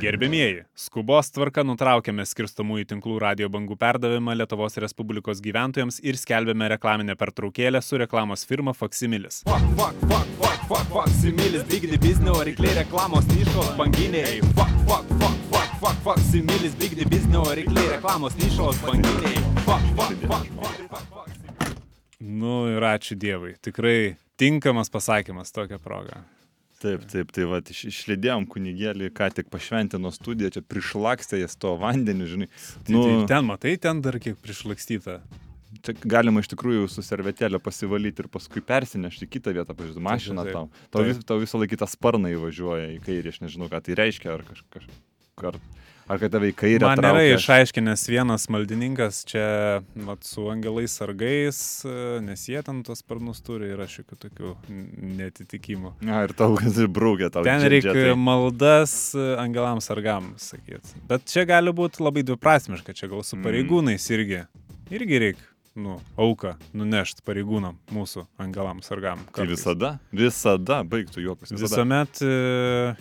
Gerbėmieji, skubos tvarka nutraukėme skirstomųjų tinklų radio bangų perdavimą Lietuvos Respublikos gyventojams ir skelbėme reklaminę pertraukėlę su reklamos firma Faksimilis. Fuck, fuck, fuck, fuck, fuck, fuck, similis, bigdi biznio, reikliai reklamos nišos banginiai. Fuck, fuck, fuck, fuck, fuck, fuck, similis, bigdi biznio, reikliai reklamos nišos banginiai. Fuck, fuck, fuck, fuck, fuck, fuck. Nu ir ačiū Dievui, tikrai tinkamas pasakymas tokią progą. Taip, taip, tai va, iš, išlydėjom kunigėlį, ką tik pašventino studiją, čia prišlakstė jas to vandenį, žinai. Nu, tai ten matai, ten dar kiek prišlakstyta. Čia galima iš tikrųjų su servetėlė pasivalyti ir paskui persinešti į kitą vietą, pažiūrėjau, mašiną tau. Tau, vis, tau visą laiką tą sparną įvažiuoja į kairę, aš nežinau, ką tai reiškia, ar kažkas. Ar, ar kad tave į kairę. Man traukia. išaiškinęs vienas maldininkas čia vat, su angelais sargais, e, nes jie ten tos sparnus turi ir aš jokių tokių netitikimų. Na, ir tau kad brūkė tau. Ten reikia džetai. maldas e, angelams sargam sakyti. Bet čia gali būti labai dviprasmiška, čia gal su Mm. pareigūnais irgi. Irgi reikia, nu, auką nunešti pareigūnam mūsų angelams sargam. Tai visada, visada, baigtų juokus. Visada. Visuomet e,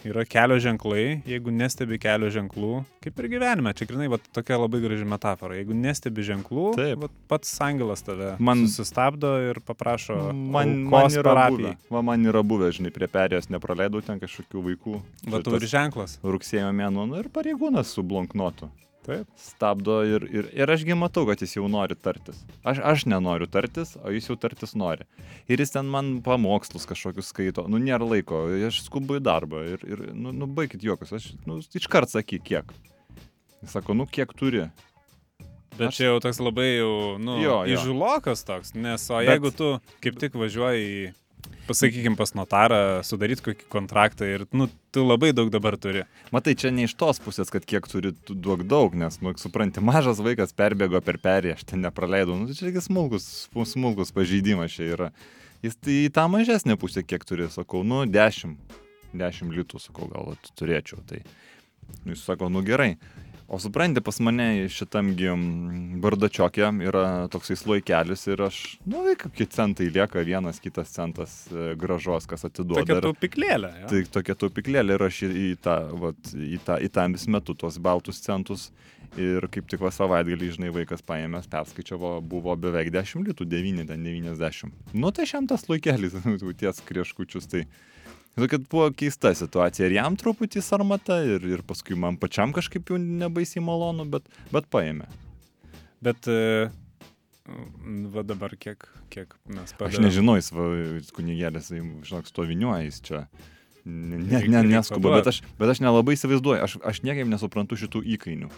yra kelio ženklai, jeigu nestebi kelio ženklų, kaip ir gyvenime, čia grinai va, tokia labai graži metafora. Jeigu nestebi ženklų, Taip. vat pats angelas tave Man- sustabdo ir paprašo Man, man yra parapijai. buvę. Va, man yra buvę, žinai, prie perėjos nepraleidau ten kažkokių vaikų. Va, tu ir ženklas. Rugsėjo mėnuo, nu ir pareigūnas su blonknotu. Taip. Stabdo ir, ir, ir ašgi matau, kad jis jau nori tartis. Aš, aš nenoriu tartis, o jis jau tartis nori. Ir jis ten man pamokslus kažkokius skaito. Nu, nėra laiko, aš skubu į darbą. Ir, ir nu, nu baigit juokus, aš nu, iškart sakyk, kiek. Jis sako, nu, kiek turi. Bet Aš- čia jau toks labai jau, nu, Jo, jo. įžulokas toks, nes o Bet- jeigu tu kaip tik važiuoji į, pasakykim, pas notarą, sudaryti kokį kontraktą ir, nu, tu labai daug dabar turi. Matai, čia ne iš tos pusės, kad kiek turi, tu duok daug, nes, nu, supranti, mažas vaikas perbėgo per perėją, aš ten nepraleidau. Nu, tai čia tik smulkus, smulkus pažeidimas čia yra. Jis tai į tą mažesnę pusę kiek turi, sakau, nu, 10, 10 litų, sakau, gal turėčiau. Tai nu, jis sako, nu gerai. O supranti, pas mane šitamgi mm, bardačiokė yra toksai sloikelis ir aš, nu, kokie centai lieka, vienas kitas centas e, gražos, kas atiduoda. Tokia ir- taupiklėlė. jo. Tai tokia taupyklėlė ir aš į, į tą, vat, į tą, į tą vis metu tuos baltus centus. Ir kaip tik va savaitgalį, žinai, vaikas paėmęs, perskaičiavo, buvo beveik 10 litų, 9, ten 90. Nu tai šiam tas laikelis, nu, ties krieškučius, tai... Tokia buvo keista situacija ir jam truputį sarmata ir, ir paskui man pačiam kažkaip jau nebaisiai malonu, bet, bet paėmė. Bet, e, va dabar kiek, kiek mes Aš padarėme. nežinau, jis, va, kunigėlis, žinok, stoviniuoja, jis čia. Ne, ne, ne, neskuba, bet aš, bet aš nelabai įsivaizduoju, aš, aš niekaip nesuprantu šitų įkainių.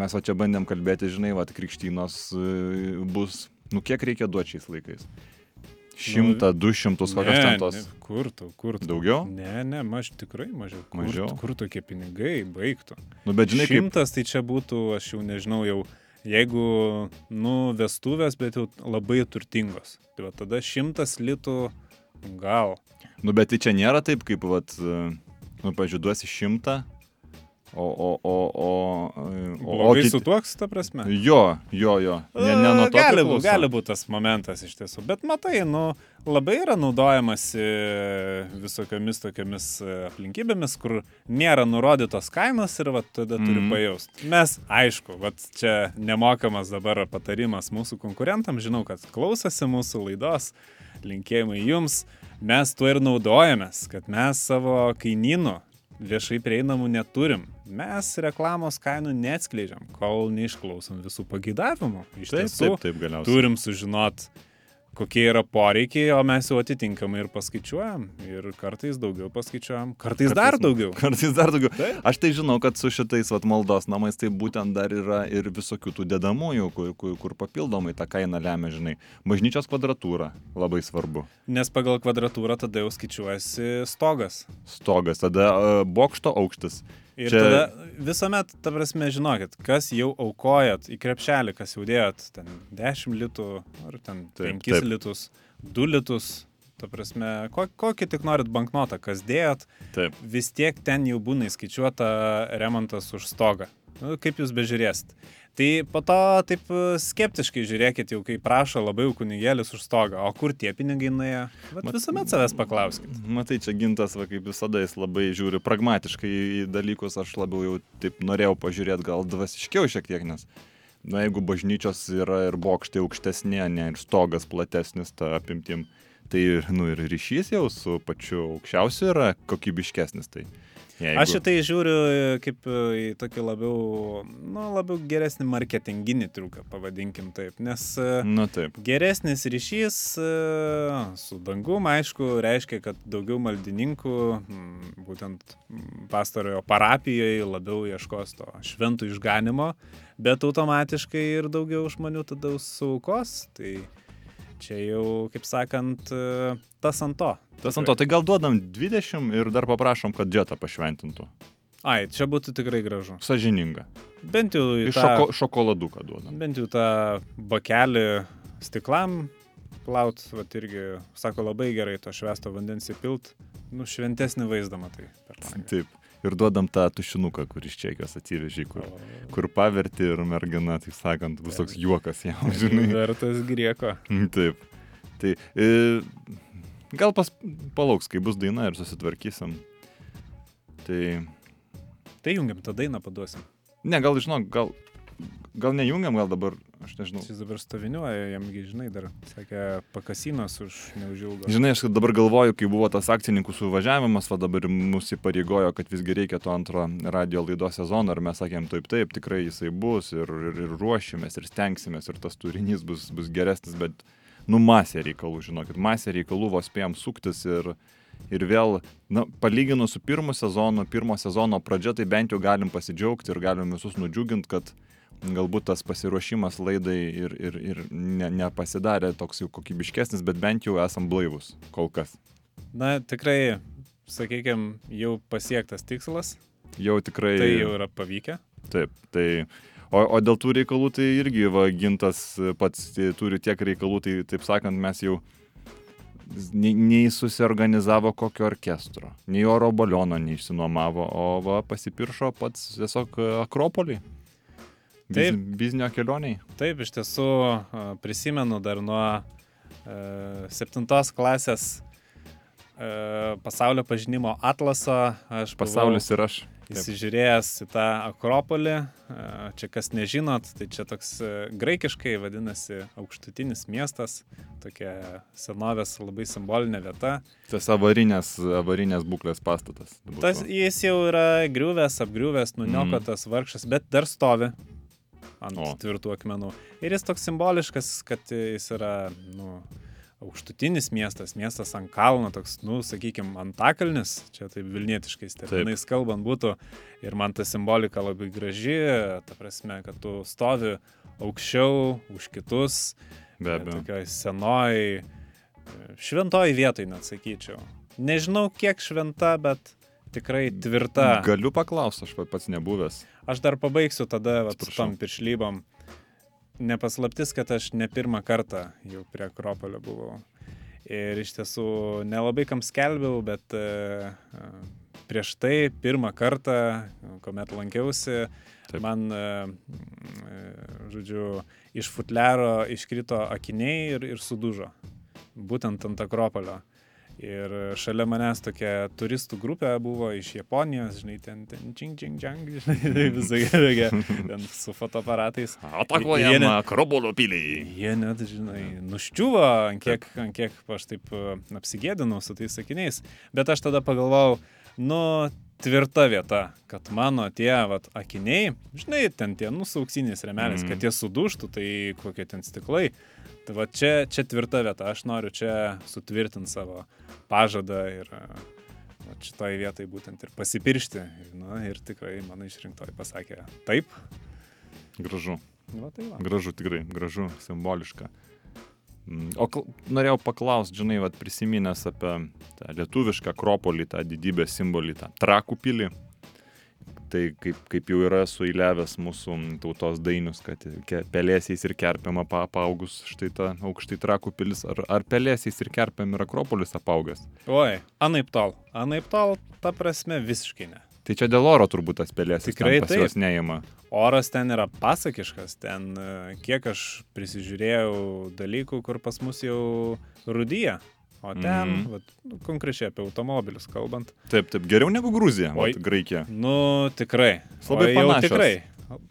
Mes va čia bandėm kalbėti, žinai, va, krikštynos e, bus, nu kiek reikia duoti šiais laikais? Šimtą, du šimtus, kokios ten tos. Ne, kur tu, kur tu? Daugiau? Ne, ne, maž, tikrai mažiau. Kur, Mažiau? Kur tokie pinigai baigtų? Nu, bet žinai, kaip, Šimtas tai čia būtų, aš jau nežinau, jau jeigu, nu, vestuvės, bet jau labai turtingos. Tai va tada šimtas litų gal. nu, bet tai čia nėra taip, kaip, vat, e, nu, pažiūduosi šimtą, o, o, o, o, e, o, o Blogai kiti- su tuoks, ta prasme. Jo, jo, jo. Ne, ne nuo to. gali, priklauso. gali būti tas momentas iš tiesų. Bet matai, nu, labai yra naudojamasi visokiamis tokiamis e, aplinkybėmis, kur nėra nurodytos kainos ir va, tada turi Mhm. pajausti. Mes, aišku, va, čia nemokamas dabar patarimas mūsų konkurentam, žinau, kad klausosi mūsų laidos, linkėjimai jums, mes tuo ir naudojamės, kad mes savo kainynų viešai prieinamų neturim. Mes reklamos kainų neatskleidžiam, kol neišklausom visų pageidavimų. Iš Taip, tiesų, taip, taip, galiausiai. turim sužinot, kokie yra poreikiai, o mes jau atitinkamai ir paskaičiuojam. Ir kartais daugiau paskaičiuojam, kartais, kartais dar daugiau. Kartais dar daugiau. Taip. Aš tai žinau, kad su šitais vat, maldos namais tai būtent dar yra ir visokių tų dedamųjų, kur, kur, kur papildomai tą kainą lemia, žinai. Bažnyčios kvadratūra labai svarbu. Nes pagal kvadratūrą tada jau skaičiuojasi stogas. Stogas, tada uh, bokšto aukštis. Ir Čia- tada visuomet, ta prasme, žinokit, kas jau aukojat į krepšelį, kas jau dėjot ten 10 litų ar ten Taip, 5 taip. litus, 2 litus, ta prasme, ko, kokį tik norit banknotą, kas dėjot, Taip. vis tiek ten jau būna įskaičiuota remontas už stogą. Nu, kaip jūs bežiūrėsit. Tai po to taip e, skeptiškai žiūrėkit, jau kai prašo labai jau kunigėlis už stogą, o kur tie pinigai nuėjo? Mat- visuomet savęs paklauskit. Matai, čia gintas, va, kaip visada, jis labai žiūri pragmatiškai į dalykus, aš labiau jau taip norėjau pažiūrėti gal dvasiškiau šiek tiek, nes, na, jeigu bažnyčios yra ir bokštai aukštesnė, ne, ir stogas platesnis tą apimtim, tai, nu, ir ryšys jau su pačiu aukščiausiu yra kokybiškesnis. Tai jeigu... Aš šitai žiūriu e, kaip e, į tokį labiau, nu, labiau geresnį marketinginį triuką, pavadinkim taip, nes e, Nu, taip. geresnis ryšys su dangum, aišku, reiškia, kad daugiau maldininkų, mm, būtent mm, pastarojo parapijoje, labiau ieškos to šventų išganimo, bet automatiškai ir daugiau žmonių tada saukos. Tai čia jau, kaip sakant, e, tas ant to. Tas ant to, tai gal duodam 20 ir dar paprašom, kad džetą pašventintų. Ai, čia būtų tikrai gražu. Sažininga. Bent jau į tą, šoko, šokoladuką duodam. bent jau tą bakelį stiklam plaut, va irgi, sako, labai gerai to švesto vandens įpilt, nu, šventesnį vaizdą matai. Taip. Ir duodam tą tušinuką, kur iš Čekijos atsivežė, kur, kur paverti ir mergina, taip sakant, bus toks juokas jam, žinai. Vertas grieko. Taip. Tai e, gal pas, palauks, kai bus daina ir susitvarkysim. Tai. Tai jungiam, tą dainą paduosim. Ne, gal žinok, gal, gal nejungiam, gal dabar, aš nežinau. Jis dabar stoviniuoja, jamgi, žinai, dar, sakė, pakasinos už neužilgo. Žinai, aš dabar galvoju, kai buvo tas akcininkų suvažiavimas, va dabar mus įpareigojo, kad visgi reikia to antro radio laidos sezono ir mes sakėm, taip, taip, tikrai jisai bus ir, ir, ir ruošimės ir stengsimės ir tas turinys bus, bus geresnis, bet, nu, masė reikalų, žinokit, masė reikalų vos spėjom suktis ir, ir vėl, na, palyginus su pirmu sezonu, pirmo sezono pradžia, tai bent jau galim pasidžiaugti ir galim visus nudžiuginti, kad galbūt tas pasiruošimas laidai ir, ir, ir ne, nepasidarė toks jau kokybiškesnis, bet bent jau esam blaivus kol kas. Na, tikrai, sakykime, jau pasiektas tikslas, Jau tikrai. tai jau yra pavykę. Taip, tai. O, o dėl tų reikalų tai irgi va, gintas pats turi tiek reikalų, tai taip sakant, mes jau nei, nei susiorganizavo kokio orkestro, nei oro baliono neišsinuomavo, o va, pasipiršo pats tiesiog Akropolį. Taip. biznio kelioniai. Taip, iš tiesų prisimenu dar nuo septintos klasės pasaulio pažinimo atlaso. Aš Pasaulis ir aš. Taip. Įsižiūrėjęs į tą Akropolį, čia kas nežinot, tai čia toks graikiškai vadinasi aukštutinis miestas, tokia senovės labai simbolinė vieta. Tas avarinės, avarinės būklės pastatas. Tas, būtų. jis jau yra griuvęs, apgriuvęs, nuniokotas mm. vargšas, bet dar stovi ant O. tvirtų akmenų. Ir jis toks simboliškas, kad jis yra, nu, aukštutinis miestas, miestas ant kalno, toks, nu, sakykime, antakalnis, čia taip vilnietiškais terminais kalbant būtų. Ir man ta simbolika labai graži, ta prasme, kad tu stovi aukščiau už kitus, Be abejo. tokioj senoj, šventoj vietoj, net sakyčiau. Nežinau, kiek šventa, bet tikrai tvirta. Galiu paklausti, aš pa- pats nebuvęs. Aš dar pabaigsiu tada vat, su tom piršlybom. Nepaslaptis, kad aš ne pirmą kartą jau prie Akropolio buvau. Ir iš tiesų nelabai kam skelbiau, bet e, e, prieš tai pirmą kartą, kuomet lankiausi, Taip. Man, e, žodžiu, iš futliaro iškrito akiniai ir, ir sudužo. Būtent ant Akropolio. Ir šalia manęs tokia turistų grupė buvo iš Japonijos, žinai, ten, ten, čing, čing, čing, žinai, visai tokia, ten su fotoaparatais. Atakuojama Akropolio pilį. Jie net, žinai, nuščiuvo, ant kiek, ant kiek aš taip e, apsigėdinau su tais sakiniais. Bet aš tada pagalvojau, nu, tvirta vieta, kad mano tie, vat, akiniai, žinai, ten tie, nu, remelės, Mhm. mm. kad jie suduštų, tai kokie ten stiklai. Tai va čia, čia tvirta vieta, aš noriu čia sutvirtinti savo pažadą ir e, va, šitoj vietai būtent ir pasipiršti. Na, ir tikrai mano išrinktoji pasakė, taip. Gražu. Va, tai va. Gražu, tikrai, gražu, simboliška. Mm, O norėjau paklausti, žinai, vat, prisiminęs apie tą lietuvišką Akropolį, tą didybę simbolį, tą trakų pilį. Tai kaip, kaip jau yra suįlevęs mūsų tautos dainius, kad ke- pelėsiais ir kerpiam apa- apaugus štai tą aukštai trakų pilis. Ar, ar pelėsiais ir kerpiam ir Akropolis apaugęs? Oi, anaip tol. Anaip tol, ta prasme, visiškai ne. Tai čia dėl oro turbūt tas pelės. Tikrai pas juos neima. Oras ten yra pasakiškas, ten e, kiek aš prisižiūrėjau dalykų, kur pas mus jau rudyja. O ten, mm. vat, nu, konkrečiai apie automobilius kalbant, Taip, taip, geriau negu Gruzija, vat, Graikija. nu tikrai. Labai O panašios. Tikrai.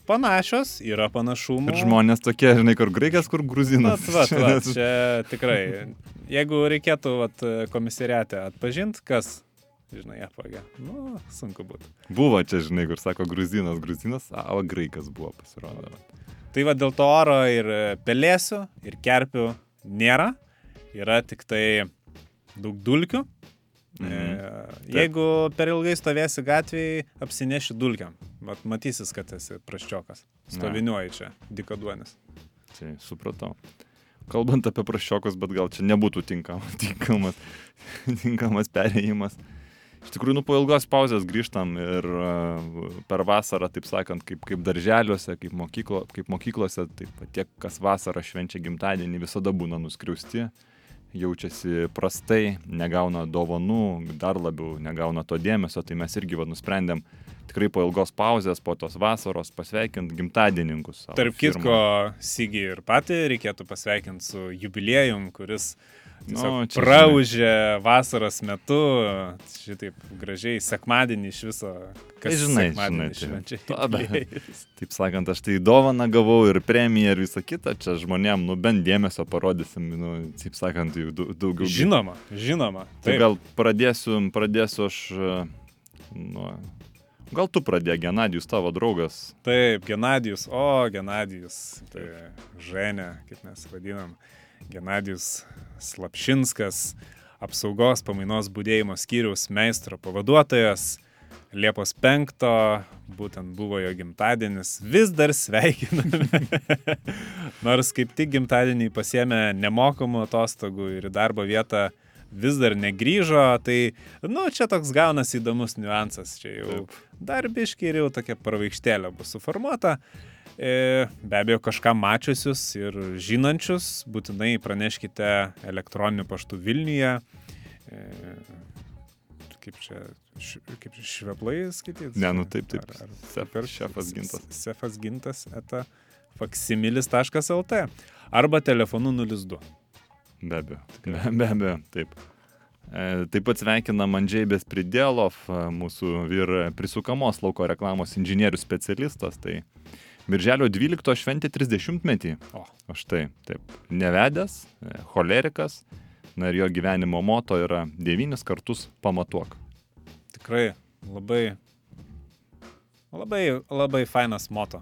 Panašios, yra panašumų. Ir žmonės tokie, žinai, kur Graikas, kur Gruzinas. Vat, vat, vat, čia tikrai. Jeigu reikėtų vat, komisariate atpažinti, kas, žinai, apvagė, nu, sunku būtų. Buvo čia, žinai, kur sako Gruzinas, Gruzinas, o Graikas buvo pasirodo. Tai va dėl to oro ir pelėsių, ir kerpių nėra, yra tik tai daug dulkių. Mhm. E, jeigu per ilgai stovėsi gatvėje, apsineši dulkiam. Mat, matysis, kad esi praščiokas. Stoviniuoji čia, dikaduonis. Čia supratau. Kalbant apie prašiokus, bet gal čia nebūtų tinkam, tinkamas, tinkamas perėjimas. Iš tikrųjų, nu po ilgos pauzės grįžtam ir uh, per vasarą, taip sakant, kaip, kaip darželiuose, kaip, mokyklo, kaip mokyklose, taip pat tie, kas vasarą švenčia gimtadienį, visada būna nuskriausti, jaučiasi prastai, negauna dovanų, dar labiau negauna to dėmesio, tai mes irgi va, nusprendėm tikrai po ilgos pauzės, po tos vasaros pasveikinti gimtadininkus. savo Tarp firmoj. kitko, Sigi ir pati reikėtų pasveikinti su jubiliejum, kuris Nu, praužė vasaros metu, šitaip gražiai, sekmadienį iš viso. Kas Tai žinai, žinai, tai- švenčia. Taip sakant, aš tai dovaną gavau ir premiją ir visą kitą, čia žmonėm, nu bent dėmesio parodysim, nu, taip sakant, dau- daugiau. Žinoma, žinoma. Tai Taip, gal pradėsiu, pradėsiu aš, e, nu, gal tu pradėk, Genadijus, tavo draugas. taip, Genadijus, o Genadijus, tai Ženė, kaip mes vadinam, Genadijus Slapšinskas, apsaugos pamainos būdėjimo skyriaus meistro pavaduotojas. Liepos 5, būtent buvo jo gimtadienis, vis dar sveikiname. Nors kaip tik gimtadienį pasėmė nemokamų atostogų ir į darbo vietą vis dar negryžo, tai, nu, čia toks gaunas įdomus niuansas. Čia jau Taip. darbiškai ir jau tokia pravaištėlė bus suformuota. E, Be abejo, kažką mačiusius ir žinančius, būtinai praneškite elektroniniu paštu Vilniuje. E, Kaip čia, kaip šveplai skaityti? Ne, nu taip, taip. Ar, ar, Sef- per šefas gintas. Sefas gintas eta faksimilis.lt arba telefonu 02. Be abejo, be, be abejo, taip. E, Taip pat sveikinam Andžiai Bespridėlov, e, mūsų vyr prisukamos lauko reklamos inžinierius specialistas. Tai Birželio 12 šventė 30 metį. O, O štai, taip, nevedęs, e, cholerikas, na ir jo gyvenimo moto yra devynis kartus pamatuok. tikrai labai, labai, labai fainas moto.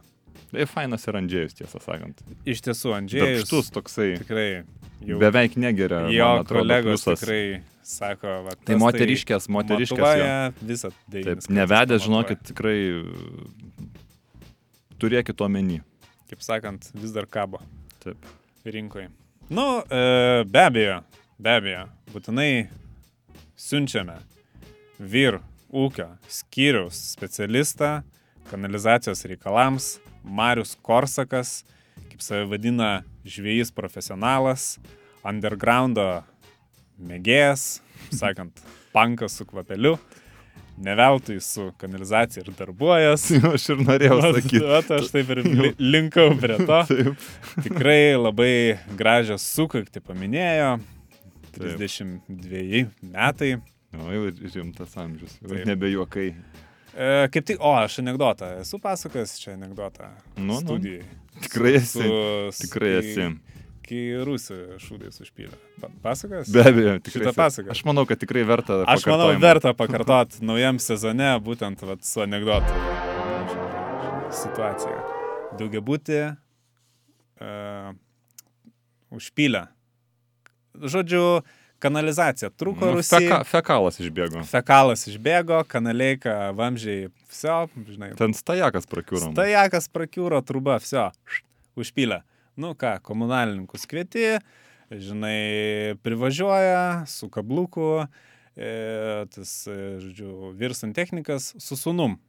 Tai fainas ir Andžiejus, tiesą sakant. Iš tiesų, Andžiejus. Darbštus toksai, Tikrai. Jau beveik negeria. jo atrodo, kolegos pliusas. tikrai sako, va, Tai moteriškės, moteriškės. jo. Visą Taip, devynis nevedęs, žinokit, tikrai turėkit omeny. Kaip sakant, vis dar kabo Taip. rinkoje. Nu, e, be abejo, be abejo, būtinai siunčiame vyr ūkio skyriaus specialistą kanalizacijos reikalams, Marius Korsakas, kaip save vadina, žvėjys profesionalas, undergroundo mėgėjas, sakant, pankas su kvapeliu, neveltui su kanalizacija ir darbuojas. Aš ir norėjau sakyti. vat aš taip ir li- linkau prie to. Taip. Tikrai labai gražią sukaktį paminėjo. 32 metai. O jau rimtas amžius. Jau Taip. Nebe juokai. E, kaip tik, o, aš anegdotą. Esu pasakojęs čia anegdotą. Nu, nu. studijai. Tikrai Su- esi. su- Tikrai esi. Kai rusų šūdais užpylė. Pa- Pasakojęs? Be abejo, tikrai. Šitą pasaką. Aš manau, kad tikrai verta. Aš manau, verta pakartot naujam sezone, būtent vat, su anegdotu situacija. Daugiabūti uh, užpylę. Žodžiu, kanalizacija trūko Nu, nu, Rusija. feka, fekalas išbėgo. Fekalas išbėgo, kanaleika, vamžiai, viso, žinai. Ten stajakas prakiūro. Stajakas prakiūro, truba, viso, užpylė. Nu ką, komunalininkus kvieti, žinai, privažiuoja su kabluku, e, tas, e, žodžiu, virsant technikas su sunum.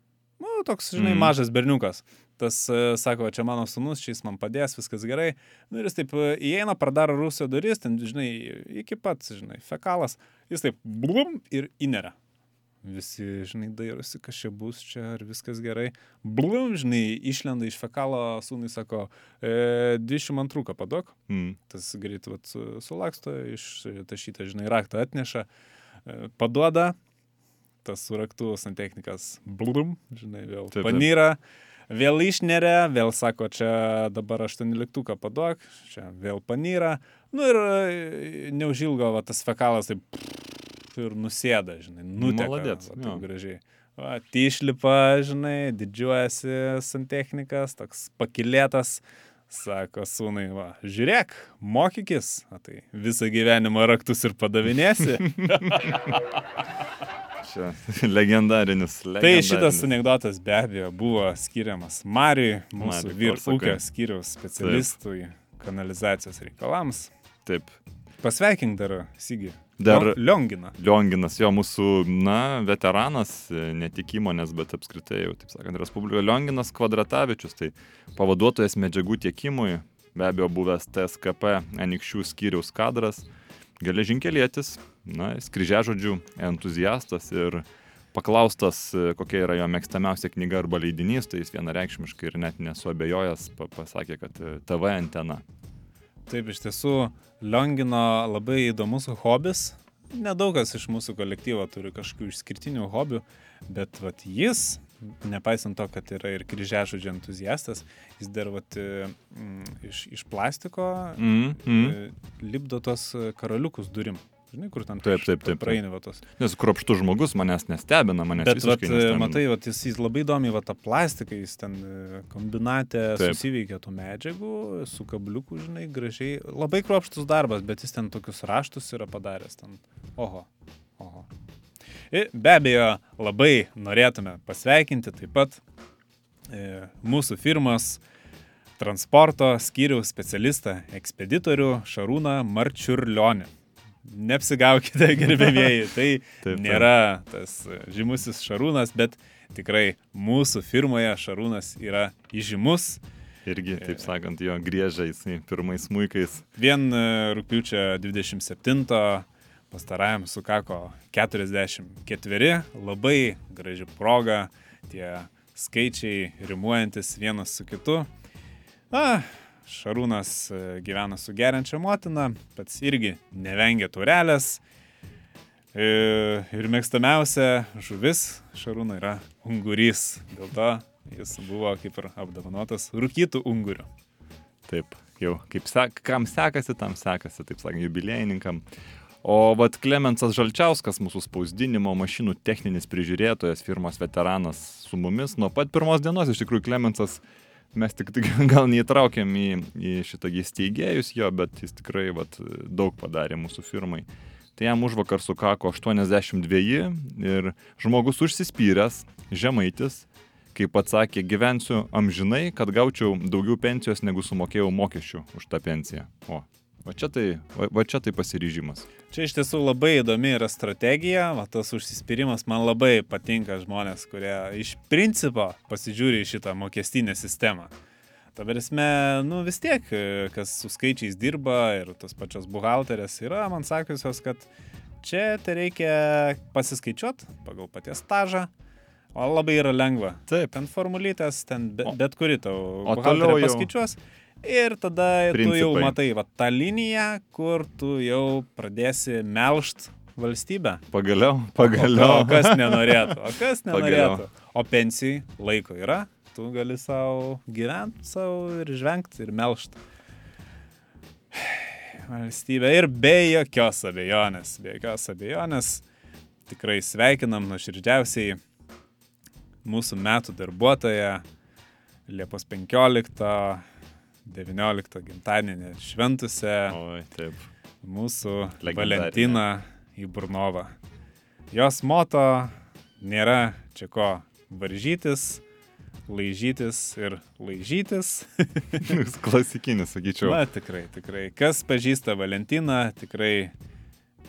Nu, toks, žinai, mm. mažas berniukas. Tas e, sako, čia mano sunus, šis man padės, viskas gerai. Nu, ir jis taip e, įeina, pradaro Rusijos duris, ten, žinai, iki pat, žinai, fekalas. Jis taip, blum, ir įneria. Visi, žinai, dairosi, kas čia bus, čia ar viskas gerai. Blum, žinai, išlenda iš fekalo, sūnai sako, e, 22 padok, Mm. tas greit vat, su- sulaksto, ištašytą, žinai, raktą atneša, e, paduoda, tas su raktu santechnikas, blum, žinai, vėl Taip, taip. panyra, vėl išneria, vėl sako, čia dabar 18 paduok, čia vėl panyra, nu ir e, neužilgo va, tas fekalas taip ir nusėda, žinai, taip jo. gražiai. Tyšlipa, žinai, didžiuojasi santechnikas, toks pakilėtas, sako sūnai, va, žiūrėk, mokykis, o tai visą gyvenimą raktus ir padavinėsi. Čia legendarinis. tai legendarinis. šitas anegdotas be abejo buvo skiriamas Mariui, mūsų Mariui vyr Korsakai. ūkio skyriaus specialistui kanalizacijos reikalams. Taip. Pasveikink dar, Sigi. Dar- Liongina. Lionginas, jo mūsų, na, veteranas, e, ne tik įmonės, bet apskritai jau, taip sakant, Respublikoje Lionginas Kvadratavičius, tai pavaduotojas medžiagų tiekimui, be abejo buvęs TSKP Anikščių skyriaus kadras, geležinkelietis, na, skrižežodžių entuziastas ir paklaustas, e, kokia yra jo mėgstamiausia knyga arba leidinys, tai jis vienareikšmiškai ir net nesuabejojęs pa pasakė, kad e, TV antena. Taip, iš tiesų, Liongino labai įdomus hobis. Nedaug kas iš mūsų kolektyvo turi kažkokių išskirtinių hobių, bet vat, jis, nepaisant to, kad yra ir kryžiažodžio entuziastas, jis dar vat, mm, iš, iš plastiko Mm, mm. lipdo tos karaliukus durim. Žinai, kur ten Taip, taip, taip, praeini va tos. Nes kruopštus žmogus manęs nestebina, manęs Bet, vat, visiškai nestebina. matai, vat, jis, jis labai įdomiai, va, tą plastiką, jis ten e, kombinate Taip. susiveikia tų medžiagų, su kabliuku, žinai, gražiai. Labai kruopštus darbas, bet jis ten tokius raštus yra padaręs. Ten. Oho, oho. Ir be abejo, labai norėtume pasveikinti taip pat e, mūsų firmos transporto skyriaus specialistą, ekspeditorių Šarūną Marčiurlionį. Neapsigaukite, gerbėmieji, tai taip. nėra tas žymusis Šarūnas, bet tikrai mūsų firmoje Šarūnas yra įžymus. Irgi, taip sakant, jo griežia jisai pirmais muikais. Vien e, rūpiučio 27 pastarajam sukako 44, labai graži proga, tie skaičiai rimuojantis vienas su kitu. Na, Šarūnas e, gyvena su geriančia motina, pats irgi nevengia turelės. E, Ir mėgstamiausia žuvis Šarūno yra ungurys. Dėl to jis buvo kaip ir apdovanotas rūkytų ungurių. Taip, jau kaip sek, kam sekasi, tam sekasi, taip sakant, jubiliejininkam. O vat Klemensas Žalčiauskas, mūsų spausdinimo mašinų techninis prižiūrėtojas, firmos veteranas su mumis nuo pat pirmos dienos. Iš tikrųjų, Klemensas, mes tik, tik gal neįtraukėm į, į šitą jį steigėjus jo, bet jis tikrai vat, daug padarė mūsų firmai. Tai jam už vakar sukako 82 ir žmogus užsispyręs, žemaitis, kaip atsakė, gyvensiu amžinai, kad gaučiau daugiau pensijos, negu sumokėjau mokesčių už tą pensiją. O, va čia tai, va, va čia tai pasiryžimas. Čia iš tiesų labai įdomi yra strategija, va, tas užsispyrimas man labai patinka žmonės, kurie iš principo pasižiūri į šitą mokestinę sistemą. Ta prasme, nu vis tiek, kas su skaičiais dirba ir tos pačios buhalterės yra man sakiusios, kad čia tai reikia pasiskaičiuoti pagal paties stažą, o labai yra lengva. Taip. Ten formulytės, ten be, bet kuri tau o toliau jau- paskaičiuos. Ir tada tu jau Principai. matai, va, tą liniją, kur tu jau pradėsi melšt valstybę. Pagaliau, O pagaliau. kas nenorėtų? O kas Pagaliau. nenorėtų? O pensijai laiko yra, tu gali savo gyventi savo ir žvengti ir melšt. Valstybė ir be jokios abejonės, be jokios abejonės, tikrai sveikinam nuoširdžiausiai mūsų metų darbuotoją Liepos 15, 19 gimtadienį šventusią Oi, taip. mūsų. Valentiną Įburnovą. Jos moto nėra čia ko varžytis, laižytis ir laižytis. Klasikinis, sakyčiau. Na, tikrai, tikrai. Kas pažįsta Valentiną, tikrai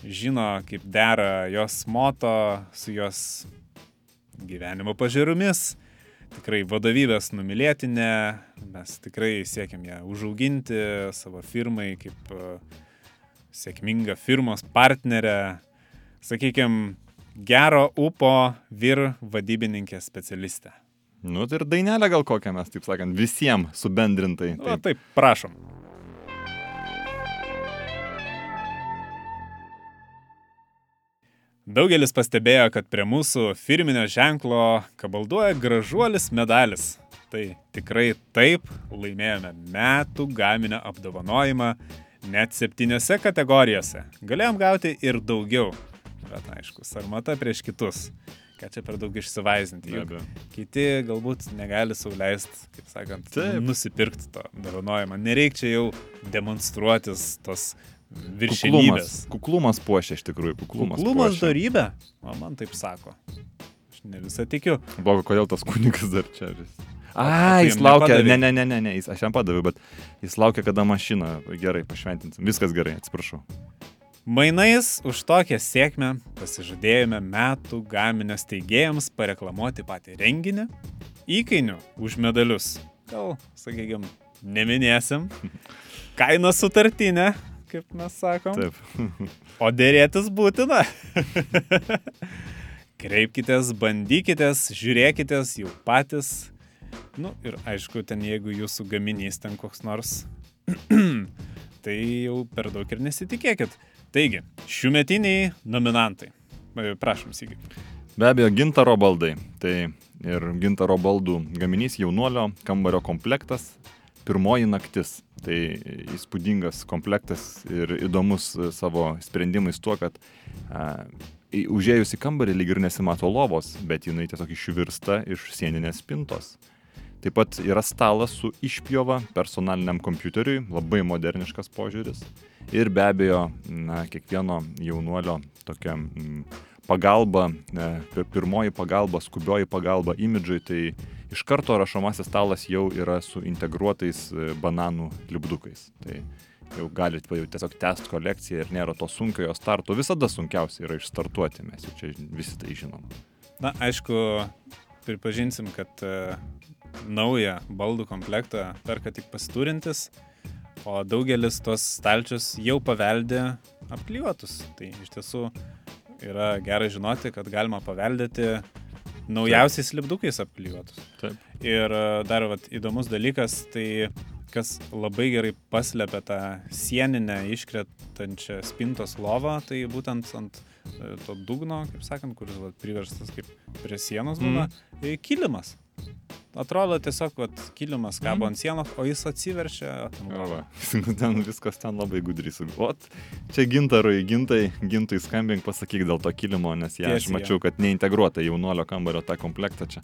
žino, kaip dera jos moto su jos gyvenimo pažiūromis. Tikrai vadovybės numylėtinė, mes tikrai siekiam ją užauginti savo firmai kaip e, sėkmingą firmos partnerę. Sakykime, gero upo vyr vadybininkė specialistė. Nu, tai ir dainelę gal kokią mes, taip sakant, visiems subendrintai. O taip, prašom. Daugelis pastebėjo, kad prie mūsų firminio ženklo kabalduoja gražuolis medalis. Tai tikrai taip, laimėjome metų gaminio apdovanojimą net septyniose kategorijose. Galėjom gauti ir daugiau. Bet aišku, sarmata prieš kitus. Ką čia per daug išsivaizinti. Be Juk kiti galbūt negali sauliaisti, kaip sakant, Taip. nusipirkti to apdovanojimą. Nereikia čia jau demonstruotis tos Kuklumas, viršenybės. kuklumas puošia iš tikrųjų, kuklumas. Kuklumas puošia. darybė. O man taip sako. Aš ne visą tikiu. Blogo, kodėl tas kunigas dar čia vis. A, jis laukia, ne, ne, ne, ne, ne, jis, aš jam padaviau, bet jis laukia, kada mašiną gerai pašventinsim. Viskas gerai, atsiprašau. Mainais už tokią sėkmę pasižadėjome metų gaminio steigėjams pareklamuoti patį renginį, įkainių už medalius. Gal, sakykime, neminėsim. Kaina sutartinė, kaip mes sakom. Taip. O dėrėtis būtina. Kreipkitės, bandykitės, žiūrėkitės jau patys. Nu ir aišku, ten jeigu jūsų gaminys ten koks nors, tai jau per daug ir nesitikėkit. Taigi, šiųmetiniai nominantai. E, Prašom, Sygi. Be abejo, gintaro baldai. Tai ir gintaro baldų gaminys jaunuolio kambario komplektas. Pirmoji naktis. Tai įspūdingas komplektas ir įdomus e, savo sprendimais tuo, kad a, užėjus į kambarį lyg ir nesimato lovos, bet jinai tiesiog išvirsta iš sieninės spintos. Taip pat yra stalas su išpjova personaliniam kompiuteriui, labai moderniškas požiūris. Ir be abejo, na, kiekvieno jaunuolio tokia pagalba, e, pir- pirmoji pagalba, skubioji pagalba imidžui, tai iš karto rašomasis stalas jau yra su integruotais e, bananų lipdukais. Tai jau galite jau tiesiog tęsti kolekciją ir nėra to sunkiojo starto. Visada sunkiausia yra išstartuoti, mes jau čia visi tai žinom. Na, aišku, pripažinsim, kad e, naują baldų komplektą perka tik pasiturintis, o daugelis tos stalčius jau paveldė apklijuotus. Tai iš tiesų yra gerai žinoti, kad galima paveldėti naujausiais lipdukais apklijuotus. Taip. Ir e, dar vat, įdomus dalykas, tai kas labai gerai paslėpia tą sieninę iškretančią spintos lovą, tai būtent ant e, to dugno, kaip sakant, kuris vat, priverstas kaip prie sienos būna, mm. kilimas. Atrodo tiesiog, kad kilimas kabo Mhm. ant sienos, o jis atsiverčia. ten O lova. va, ten viskas ten labai gudriai. su- Ot, čia gintarui, gintai, gintui skambink, pasakyk dėl to kilimo, nes ją aš Tiesiai mačiau, kad neintegruota jaunuolio kambario tą komplektą čia.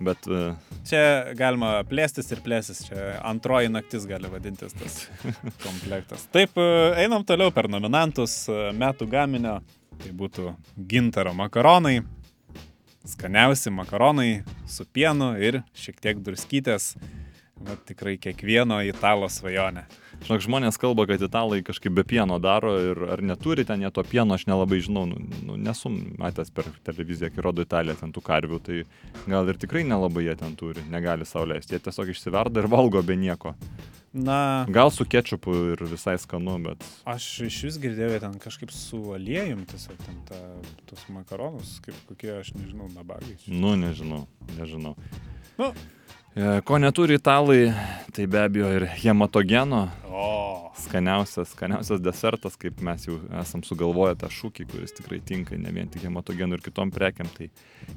Bet uh, Čia galima plėstis ir plėstis, čia antroji naktis gali vadintis tas komplektas. Taip, e, einam toliau per nominantus e, metų gaminio. Tai būtų gintaro makaronai, skaniausi makaronai su pienu ir šiek tiek druskytės. Va, tikrai kiekvieno italo svajonė. žinok, žmonės kalba, kad italai kažkaip be pieno daro ir ar neturi ten jie to pieno, aš nelabai žinau, nu, nu, nesu matęs per televiziją, kai rodo Italiją ten tų karvių, tai gal ir tikrai nelabai jie ten turi, negali sauliaisti, jie tiesiog išsiverda ir valgo be nieko. Na, Gal su kečupu ir visai skanu, bet aš iš vis girdėjau ten kažkaip su aliejum tiesiog ten ta, tos makaronus, kaip kokie, aš nežinau, nabagai. Nu, nežinau, nežinau. Nu. E, Ko neturi italai, tai be abejo ir hematogeno, skaniausias, skaniausias desertas, kaip mes jau esam sugalvoję tą šūkį, kuris tikrai tinka ne vien tik hematogenų ir kitom prekiam, tai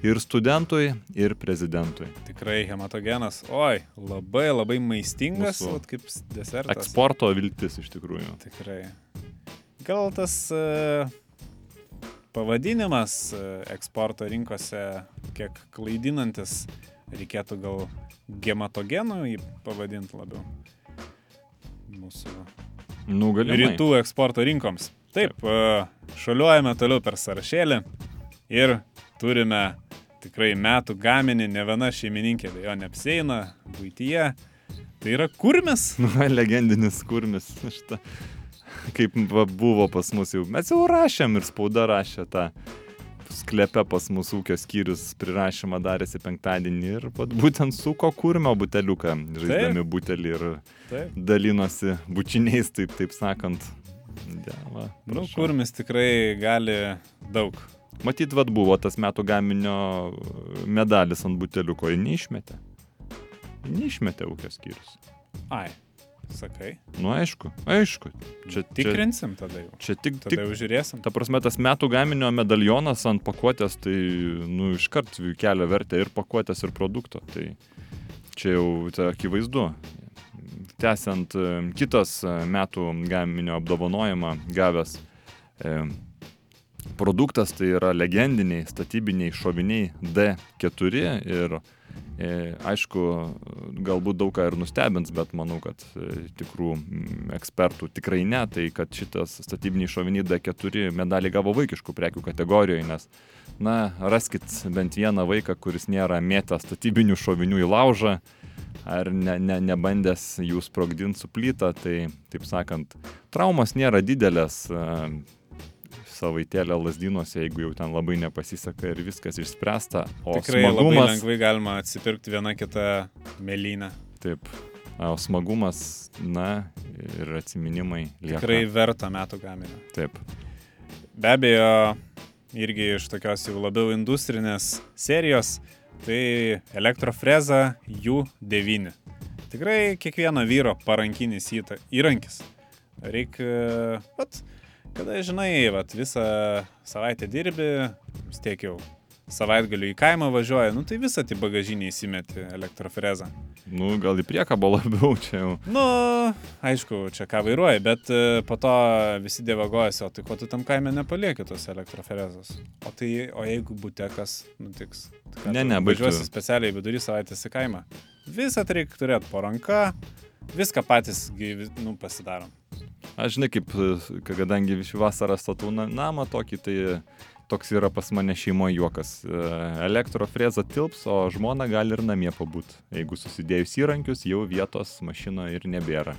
ir studentui, ir prezidentui. tikrai hematogenas. Oi, labai labai maistingas, vat, kaip desertas. Eksporto viltis iš tikrųjų. Tikrai. Gal tas e, pavadinimas e, eksporto rinkose kiek klaidinantis, reikėtų gal gematogenų jį pavadinti labiau. Mūsų Nu, galimai. rytų eksporto rinkoms. Taip, e, šaliuojame toliau per sąrašėlį ir turime tikrai metų gaminį, ne viena šeimininkė be jo neapseina, būtyje. Tai yra kurmis. Nu, legendinis kurmis. Šitą, kaip buvo pas mus jau. Mes jau rašėm ir spauda rašė tą sklepe pas mūsų ūkio skyrius prirašymą darėsi penktadienį ir būtent suko kurmio buteliuką, žaisdami butelį ir Taip. dalinosi bučiniais, taip, taip sakant. Ja, va, Nu, kurmis tikrai gali daug. Matyt, vad buvo tas metų gaminio medalis ant buteliuko ir neišmetė. Neišmetė ūkio skyrius. Ai, sakai. Nu aišku, aišku. Čia, čia, Tikrinsim tada jau. čia tik, Tada tik jau žiūrėsim. Ta prasme, tas metų gaminio medalionas ant pakuotės, tai, nu, iškart kelia vertę ir pakuotės, ir produkto. Tai čia jau tai akivaizdu. Tęsiant, e, kitas e, metų gaminio apdovanojimą gavęs e, produktas, tai yra legendiniai statybiniai šoviniai D4 ir aišku, galbūt daug ką ir nustebins, bet manau, kad e, tikrų mm, ekspertų tikrai ne, tai kad šitas statybiniai šoviniai D4 medalį gavo vaikiškų prekių kategorijoje, nes, na, raskit bent vieną vaiką, kuris nėra mėtęs statybinių šovinių į laužą ar ne, ne, nebandęs jų sprogdinti su plyta, tai, taip sakant, traumos nėra didelės, e, savaitėlę lasdynuose, jeigu jau ten labai nepasiseka ir viskas išspręsta. O Tikrai labai smagumas, lengvai galima atsipirkti vieną kitą mėlynę. taip, o smagumas, na, ir atsiminimai lieka. Tikrai verta metų gaminio. Taip. Be abejo, irgi iš tokios jau labiau industrinės serijos, tai elektrofreza U9. Tikrai kiekvieno vyro parankinis įrankis. Reikia, pat, kada žinai, vat, visą savaitę dirbi, vis tiek jau savaitgaliu į kaimą važiuoji, nu tai visą į bagažinį įsimeti elektrofrezą. Nu, gal į priekabą labiau čia jau. Nu, aišku, čia ką vairuoji, bet e, po to visi dievagojasi, o tai ko tu tam kaime nepalieki tos elektrofrezos. O tai, o jeigu butekas nutiks? Tai Ne, ne, Važiuosi specialiai vidurį savaitės į kaimą. Visą tai reikia turėti po ranka, viską patys, nu, pasidarom. Aš žinai, kaip, e, kadangi šį vasarą statau na- namą tokį, tai toks yra pas mane šeimoje juokas. E, Elektrofreza tilps, o žmona gali ir namie pabūt. Jeigu susidėjus įrankius, jau vietos mašinoje ir nebėra.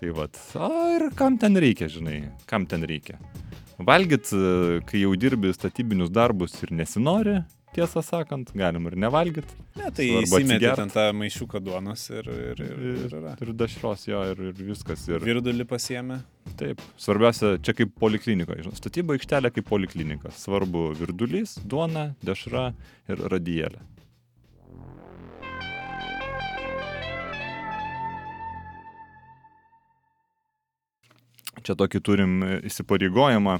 Tai vad, o ir kam ten reikia, žinai, kam ten reikia. Valgyt, e, kai jau dirbi statybinius darbus ir nesinori, tiesą sakant, galim ir nevalgyt. Ne, tai įsimeti ten tą maišiuką duonos ir, ir, ir, ir yra. Ir dašros jo, ir, ir viskas. Ir... Virdulį pasiemė. Taip, svarbiausia, čia kaip poliklinika. Žinai, statyba aikštelė kaip poliklinika. Svarbu virdulys, duona, dešra ir radijėlė. Čia tokį turim įsipareigojimą.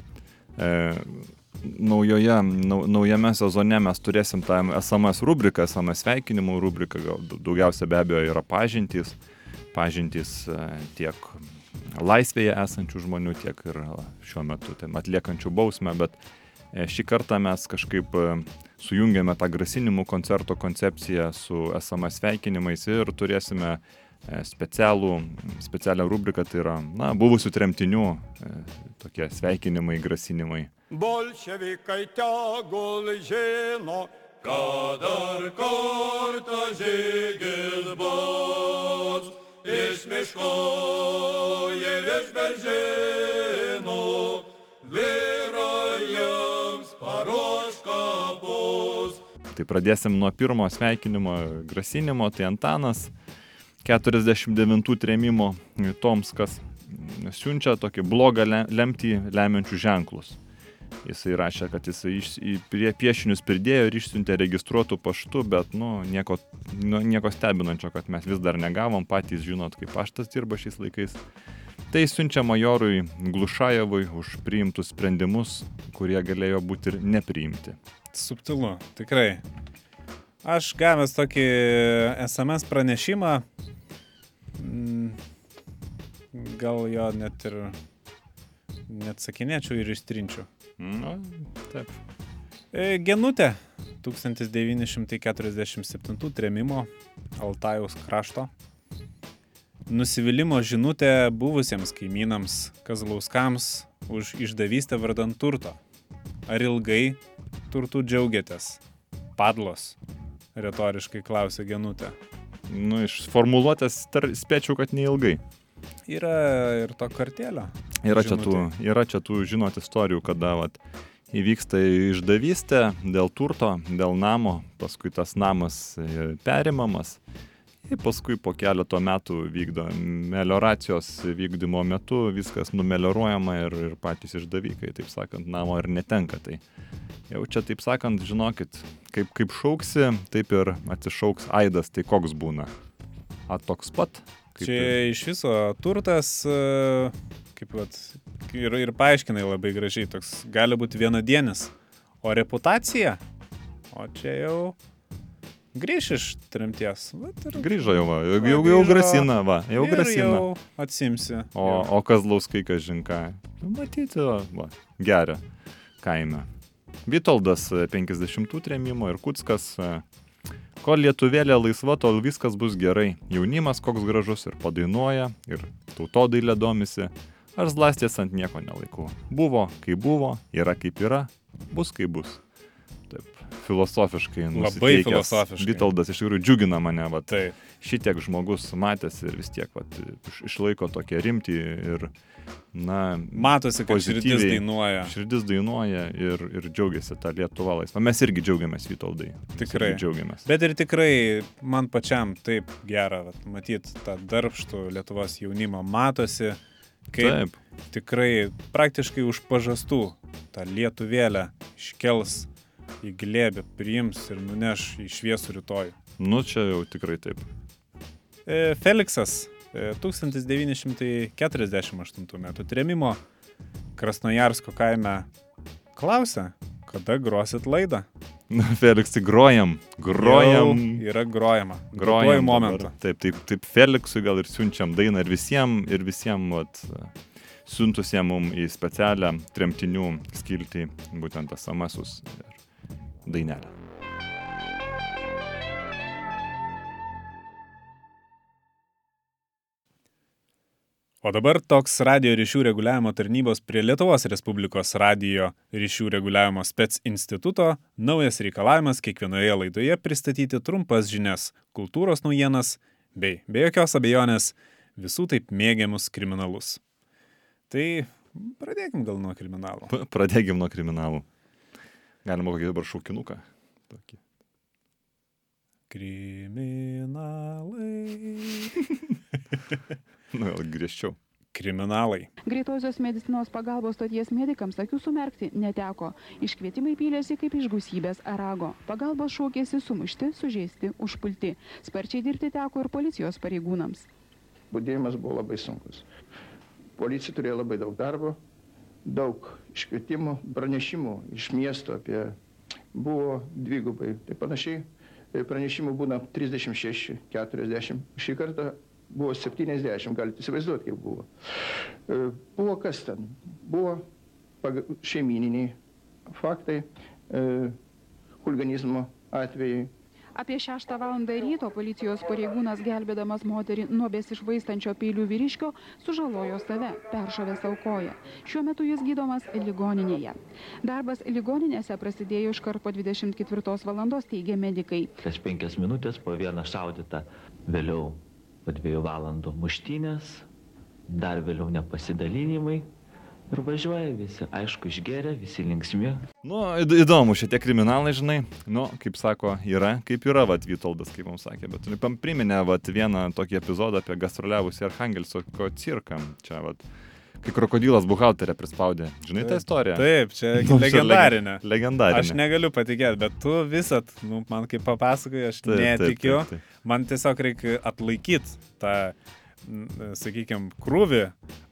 E, naujoje, nau, naujame sezone mes turėsim tą SMS rubriką, SMS sveikinimų rubriką. Gal dau- daugiausia be abejo yra pažintys. Pažintys e, tiek laisvėje esančių žmonių, tiek ir e, šiuo metu ten atliekančių bausmę, bet e, šį kartą mes kažkaip sujungėme tą grasinimų koncerto koncepciją su SMS sveikinimais ir turėsime specialų, specialią rubriką, tai yra, na, buvusių tremtinių e, tokie sveikinimai, grasinimai. Bolševikai tegul žino, kad dar kartą žygis bus. Iš miško ir iš beržino, vyrajams paruoš kapus. Tai pradėsim nuo pirmo sveikinimo, grasinimo, tai Antanas 49 trėmimo Tomskas siunčia tokį blogą le- lemtį lemiančių ženklus. Jisai rašė, kad jisai iš, prie piešinius pridėjo ir išsiuntė registruotų paštu, bet, nu, nieko, nu, nieko stebinančio, kad mes vis dar negavom, patys žinot, kaip paštas dirba šiais laikais. Tai siunčia majorui Glušajevui už priimtus sprendimus, kurie galėjo būti ir nepriimti. Subtilu, tikrai. Aš gavęs tokį SMS pranešimą, gal jo net ir neatsakinėčiau ir ištrinčiau. Na, taip. E, Genutė 1947 tremimo Altajaus krašto. Nusivylimų žinutė buvusiems kaimynams Kazlauskams už išdavystę vardant turto. Ar ilgai turtų džiaugiatės? Padlos, retoriškai klausė Genutė. Nu, iš formuluotės tar, spėčiau, kad neilgai. Yra ir to kartelio. Yra čia, tų, yra čia tų, žinot, istorijų, kada vat, įvyksta išdavystė dėl turto, dėl namo, paskui tas namas e, perimamas Ir paskui po keleto metų vykdo melioracijos vykdymo metu, viskas numelioruojama ir, ir patys išdavykai, taip sakant, namo ir netenka. Tai jau čia, taip sakant, žinokit, kaip, kaip šauksi, taip ir atsišauks aidas, tai koks būna. A toks pat. Kaip Čia ir- iš viso turtas, e, kaip vat, ir, ir paaiškinai labai gražiai, toks gali būti vienadienis. O reputacija, o čia jau grįž iš trimties. Vat ir- Grįžo jau, va, jau, jau, jau grasina, va, jau grasina. Jau atsimsi. O, o Kazlauskai, kažinką, matyti, va, geria kaime. Vitoldas e, 50 tremimo ir Kutskas. e, Kol lietuvėlė laisva, tol viskas bus gerai. Jaunimas koks gražus ir padainuoja, ir tautodailė domisi. Aš zlastės ant nieko nelaikau. Buvo, kaip buvo, yra kaip yra, bus kaip bus. Filosofiškai. Labai nusiteikęs filosofiškai. Vitoldas iš tikrųjų džiugina mane, va, Taip. šitiek žmogus matęs ir vis tiek iš- išlaiko tokią rimtį ir, na, Matosi, kad širdis dainuoja. širdis dainuoja ir, ir džiaugiasi tą Lietuvą laisvą. Mes irgi džiaugiamės, Vytaldai. Mes Tikrai. Džiaugiamės. Bet ir tikrai man pačiam taip gera matyti tą darbštų Lietuvos jaunimą. Matosi, kaip Taip, tikrai praktiškai už pažastų tą lietuvėlę iškels į glėbį, priims ir nuneš į šviesų rytoj. nu čia jau tikrai taip. E, Feliksas e, 1948 m. tremimo Krasnojarsko kaime klausia, kada grosit laidą. Na, Feliksai, grojam, grojam. Jau yra grojama. Grojam momentą. Taip, taip, taip, Feliksui gal ir siunčiam dainą ir visiems, ir visiems, vat, siuntusiem mum į specialią tremtinių skiltį, būtent SMS-us ir dainelę. O dabar toks radio ryšių reguliavimo tarnybos prie Lietuvos Respublikos radio ryšių reguliavimo spec instituto naujas reikalavimas kiekvienoje laidoje pristatyti trumpas žinias, kultūros naujienas bei, be jokios abejonės, visų taip mėgiamus kriminalus. Tai pradėkim gal nuo kriminalų. Pradėkim nuo kriminalų. Galima kokį dabar šaukinuką. Tokį. Kriminalai. Nu, gal griežčiau. Kriminalai. Greitosios medicinos pagalbos stoties medikams akių sumerkti neteko. Iškvietimai pylėsi kaip iš gausybės arago. Pagalbos šaukėsi sumušti, sužeisti, užpulti. Sparčiai dirbti teko ir policijos pareigūnams. budėjimas buvo labai sunkus. Policija turėjo labai daug darbo, daug iškvietimų, pranešimų iš miesto apie buvo dvigubai. Tai panašiai e, pranešimų būna 36, 40. Šį kartą buvo 70, galite įsivaizduoti, kaip buvo. E, Buvo kas ten? Buvo šeimininiai faktai, e, huliganizmo atvejai, Apie 6 val. ryto policijos pareigūnas gelbėdamas moterį nuo besišvaistančio peilių vyriškio sužalojo save, peršovė savo koją. Šiuo metu jis gydomas ligoninėje. Darbas ligoninėse prasidėjo iškart po 24 val. teigia medikai. Kas penkias minutės po vieną šaudytą, vėliau po dviejų valandų muštynės, dar vėliau nepasidalinimai ir važiuoja visi, aišku, išgeria, visi linksmi, Nu, įd- įdomu, šitie kriminalai, žinai, nu, kaip sako, yra, kaip yra, vat, Vytoldas, kaip mums sakė, bet pam- priminė, vat, vieną tokį epizodą apie gastroliavusį Arhangelsko cirką. Čia, vat, kai krokodilas buhalterę prispaudė. Žinai tą istoriją? Taip, čia Nu, legendarinė. leg- Legendarinė. Aš negaliu patikėti, bet tu visat, nu, man kaip papasakoji, aš Taip, taip, netikiu. taip, taip. Man tiesiog reikia atlaikyti tą, sakykime, krūvį,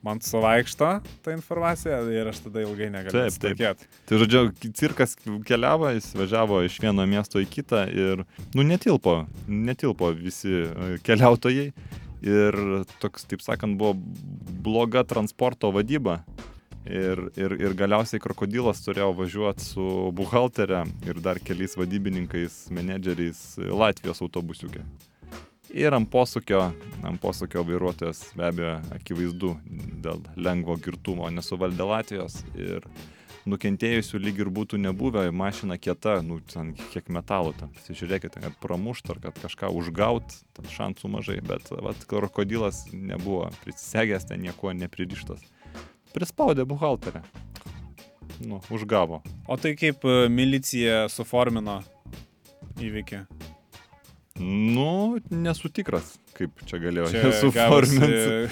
man suvaikšto tą informaciją ir aš tada ilgai negaliu Taip, taip. atsitikėti. Tai žodžiu, cirkas keliavo, jis važiavo iš vieno miesto į kitą ir, nu, netilpo, netilpo visi e, keliautojai. Ir toks, taip sakant, buvo bloga transporto vadyba. Ir, ir, ir galiausiai krokodilas turėjo važiuoti su buhalterė ir dar keliais vadybininkais, menedžeriais Latvijos autobusiukė. Ir ant posūkio, ant posūkio vairuotojas be abejo akivaizdu dėl lengvo girtumo nesuvaldė Latvijos ir nukentėjusių lyg ir būtų nebuvę, mašina kieta, nu, ten kiek metalo, ten pasižiūrėkite, kad pramušt ar kad kažką užgaut, ten šansų mažai, bet vat, krokodilas nebuvo prisegęs, ten niekuo nepririštas. Prispaudė buhalterę. Nu, užgavo. O tai kaip e, milicija suformino įvykį? Nu, nesu tikras, kaip čia galėjo Čia suforminti.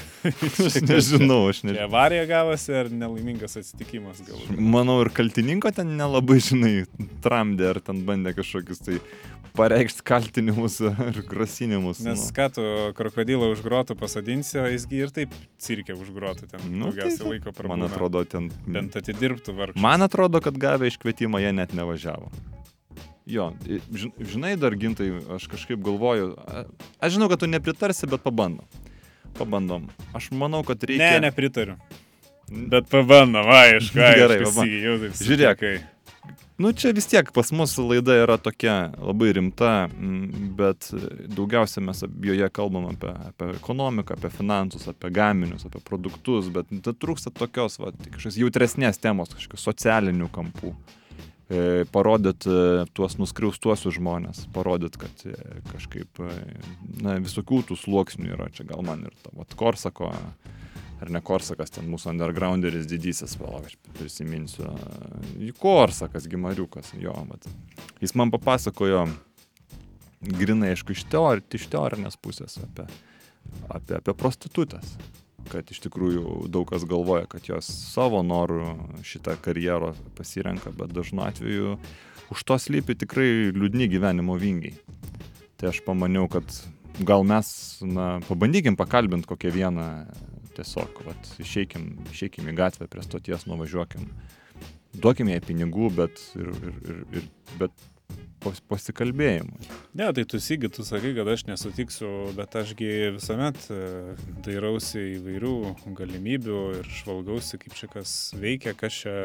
Aš nežinau, aš Čia nežinau. avarija gavosi ar nelaimingas atsitikimas galbūt. Manau, ir kaltininko ten nelabai, žinai, tramdė ar ten bandė kažkokius tai pareikšti kaltinimus ar grasinimus. Nes nu. ką tu krokodilą už grotų pasodinsi, o jisgi ir taip cirkė už grotų ten Nu, tai daugiausiai va, laiko Man prabūna. atrodo, ten. Bent atidirbtų vargšas. Man atrodo, kad gavę iškvietimą jie net nevažiavo. Jo, žinai, dar gintai, aš kažkaip galvoju, aš žinau, kad tu nepritarsi, bet pabandom. Pabandom. Aš manau, kad reikia... Ne, nepritariu. Bet pabandom, aišku, aišku. Gerai, pabandom. taip Žiūrėk. Nu, čia vis tiek pas mus laida yra tokia labai rimta, bet daugiausia mes joje kalbam apie, apie ekonomiką, apie finansus, apie gaminius, apie produktus, bet trūksta tokios, va, kažkokios jautresnės temos, kažkokios socialinių kampų. E, parodyt e, tuos nuskriaustuosius žmonės, parodyt, kad e, kažkaip, e, na, visokių tų sluoksnių yra, čia gal man ir ta, vat, Korsako, ar ne Korsakas, ten mūsų undergrounderis didysis, palauk, aš prisiminsiu, Korsakas, Gimariukas, jo, vat. Jis man papasakojo, grinai, aišku, iš, teori, iš teorinės pusės apie, apie, apie prostitutės. Kad iš tikrųjų daug kas galvoja, kad jos savo norų šitą karjerą pasirenka, bet dažnu atveju už to slypi tikrai liūdni gyvenimo vingiai. Tai aš pamaniau, kad gal mes, na, pabandykim pakalbinti kokią vieną, tiesiog, vat, išeikim, išeikim į gatvę prie stoties, nuvažiuokim, duokim jai pinigų, bet, ir, ir, ir, ir, bet pos, pasikalbėjimui. Ne, tai tu sygi, tu sakai, kad aš nesutiksiu, bet ašgi visuomet e, dairausi įvairių galimybių ir žvalgausi, kaip čia kas veikia, kas čia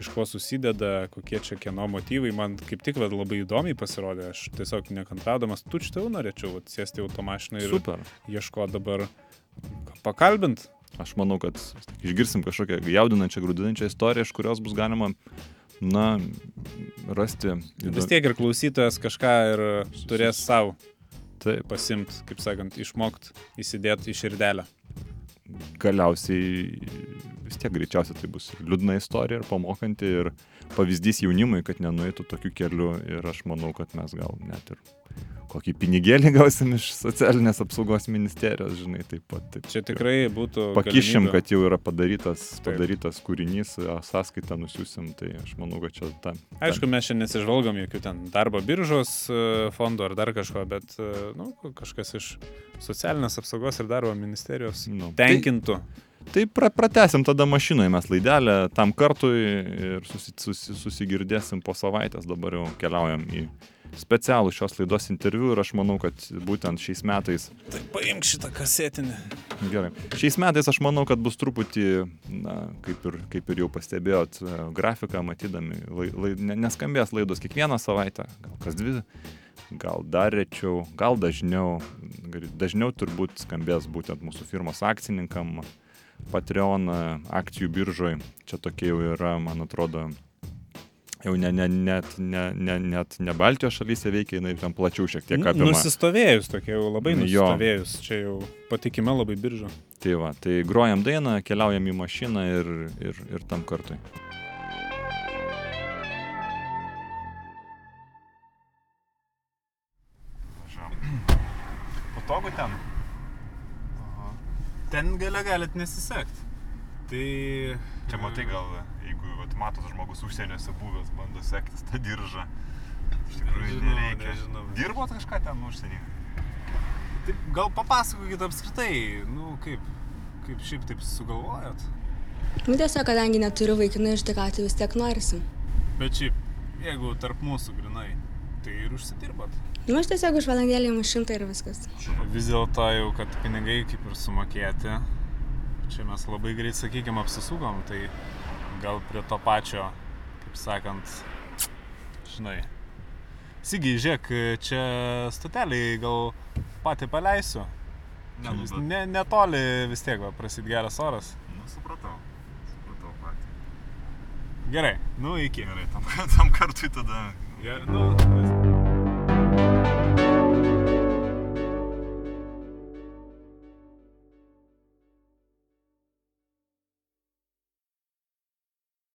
iš ko susideda, kokie čia kieno motyvai. Man kaip tik vat, labai įdomiai pasirodė, aš tiesiog nekantraudamas tučtau norėčiau vat, sėsti į automašiną ir Super. ieško dabar pakalbint. Aš manau, kad išgirsim kažkokią jaudinančią, grūdinančią istoriją, iš kurios bus galima, na, rasti. Vis tiek ir klausytojas kažką ir turės savo Taip, pasimti, kaip sakant, išmokti, įsidėti į širdelę. galiausiai vis tiek greičiausiai tai bus liūdna istorija ir pamokanti ir pavyzdys jaunimui, kad nenueitų tokiu keliu ir aš manau, kad mes gal net ir kokį pinigėlį gausim iš socialinės apsaugos ministerijos, žinai, taip pat. Taip, Čia tikrai būtų. Pakišim, galimybė. kad jau yra padarytas, Taip. padarytas kūrinys, a, sąskaitą nusiusim, tai aš manau, kad čia ta. Aišku, mes čia nesižvalgom jokių ten darbo biržos e, fondų ar dar kažko, bet e, nu, kažkas iš socialinės apsaugos ir darbo ministerijos Nu, tai- tenkintų. Tai pra, pratesim tada mašinoje mes laidelę tam kartui ir susi, susi, susigirdėsim po savaitės. Dabar jau keliaujam į specialų šios laidos interviu ir aš manau, kad būtent šiais metais, Tai paimk šitą kasetinę. gerai, šiais metais aš manau, kad bus truputį, na, kaip ir, kaip ir jau pastebėjot, e, grafiką matydami, lai, lai, ne- neskambės laidos kiekvieną savaitę, gal kas dvi, gal dar rečiau, gal dažniau, dažniau turbūt skambės būtent mūsų firmos akcininkam, Patreon e, akcijų biržoj. Čia tokie jau yra, man atrodo, jau ne, ne, net, ne, ne, net ne Baltijos šalyse veikia, jinai ten plačiau šiek tiek apima. Nusistovėjus tokia jau labai Jo. nusistovėjus. Čia jau patikima labai birža. Tai va, tai grojam dainą, keliaujam į mašiną ir, ir, ir tam kartui. Patogu ten. Ten gale galit nesisekti. Tai... Čia matai gal, jeigu vat, matos žmogus užsieniuose buvęs, bando sektis tą diržą. Iš tikrųjų Nežinau, nereikia. nežinau. Dirbot kažką ten užsienį? Taip, gal papasakokit apskritai, nu kaip, kaip šiaip taip sugalvojot. Nu tiesiog, kadangi neturiu vaikinų iš tik atveju vis tiek norisi. Bet šiaip, jeigu tarp mūsų grinai, tai ir užsidirbat. Nu aš tiesiog už valandėlį imu šimtą ir viskas. Vis dėlto jau, kad pinigai kaip ir sumokėti, čia mes labai greit, sakykime, apsisukom, tai gal prie to pačio, kaip sakant, žinai. Sigiai, žiūrėk, čia stoteliai gal patį paleisiu. Ne, nu, bet- ne, netoli vis tiek, va, prasid geras oras. Nu, supratau. Supratau patį. Gerai, nu iki. Gerai, tam, tam kartui tada. Gerai, nu. Thank you.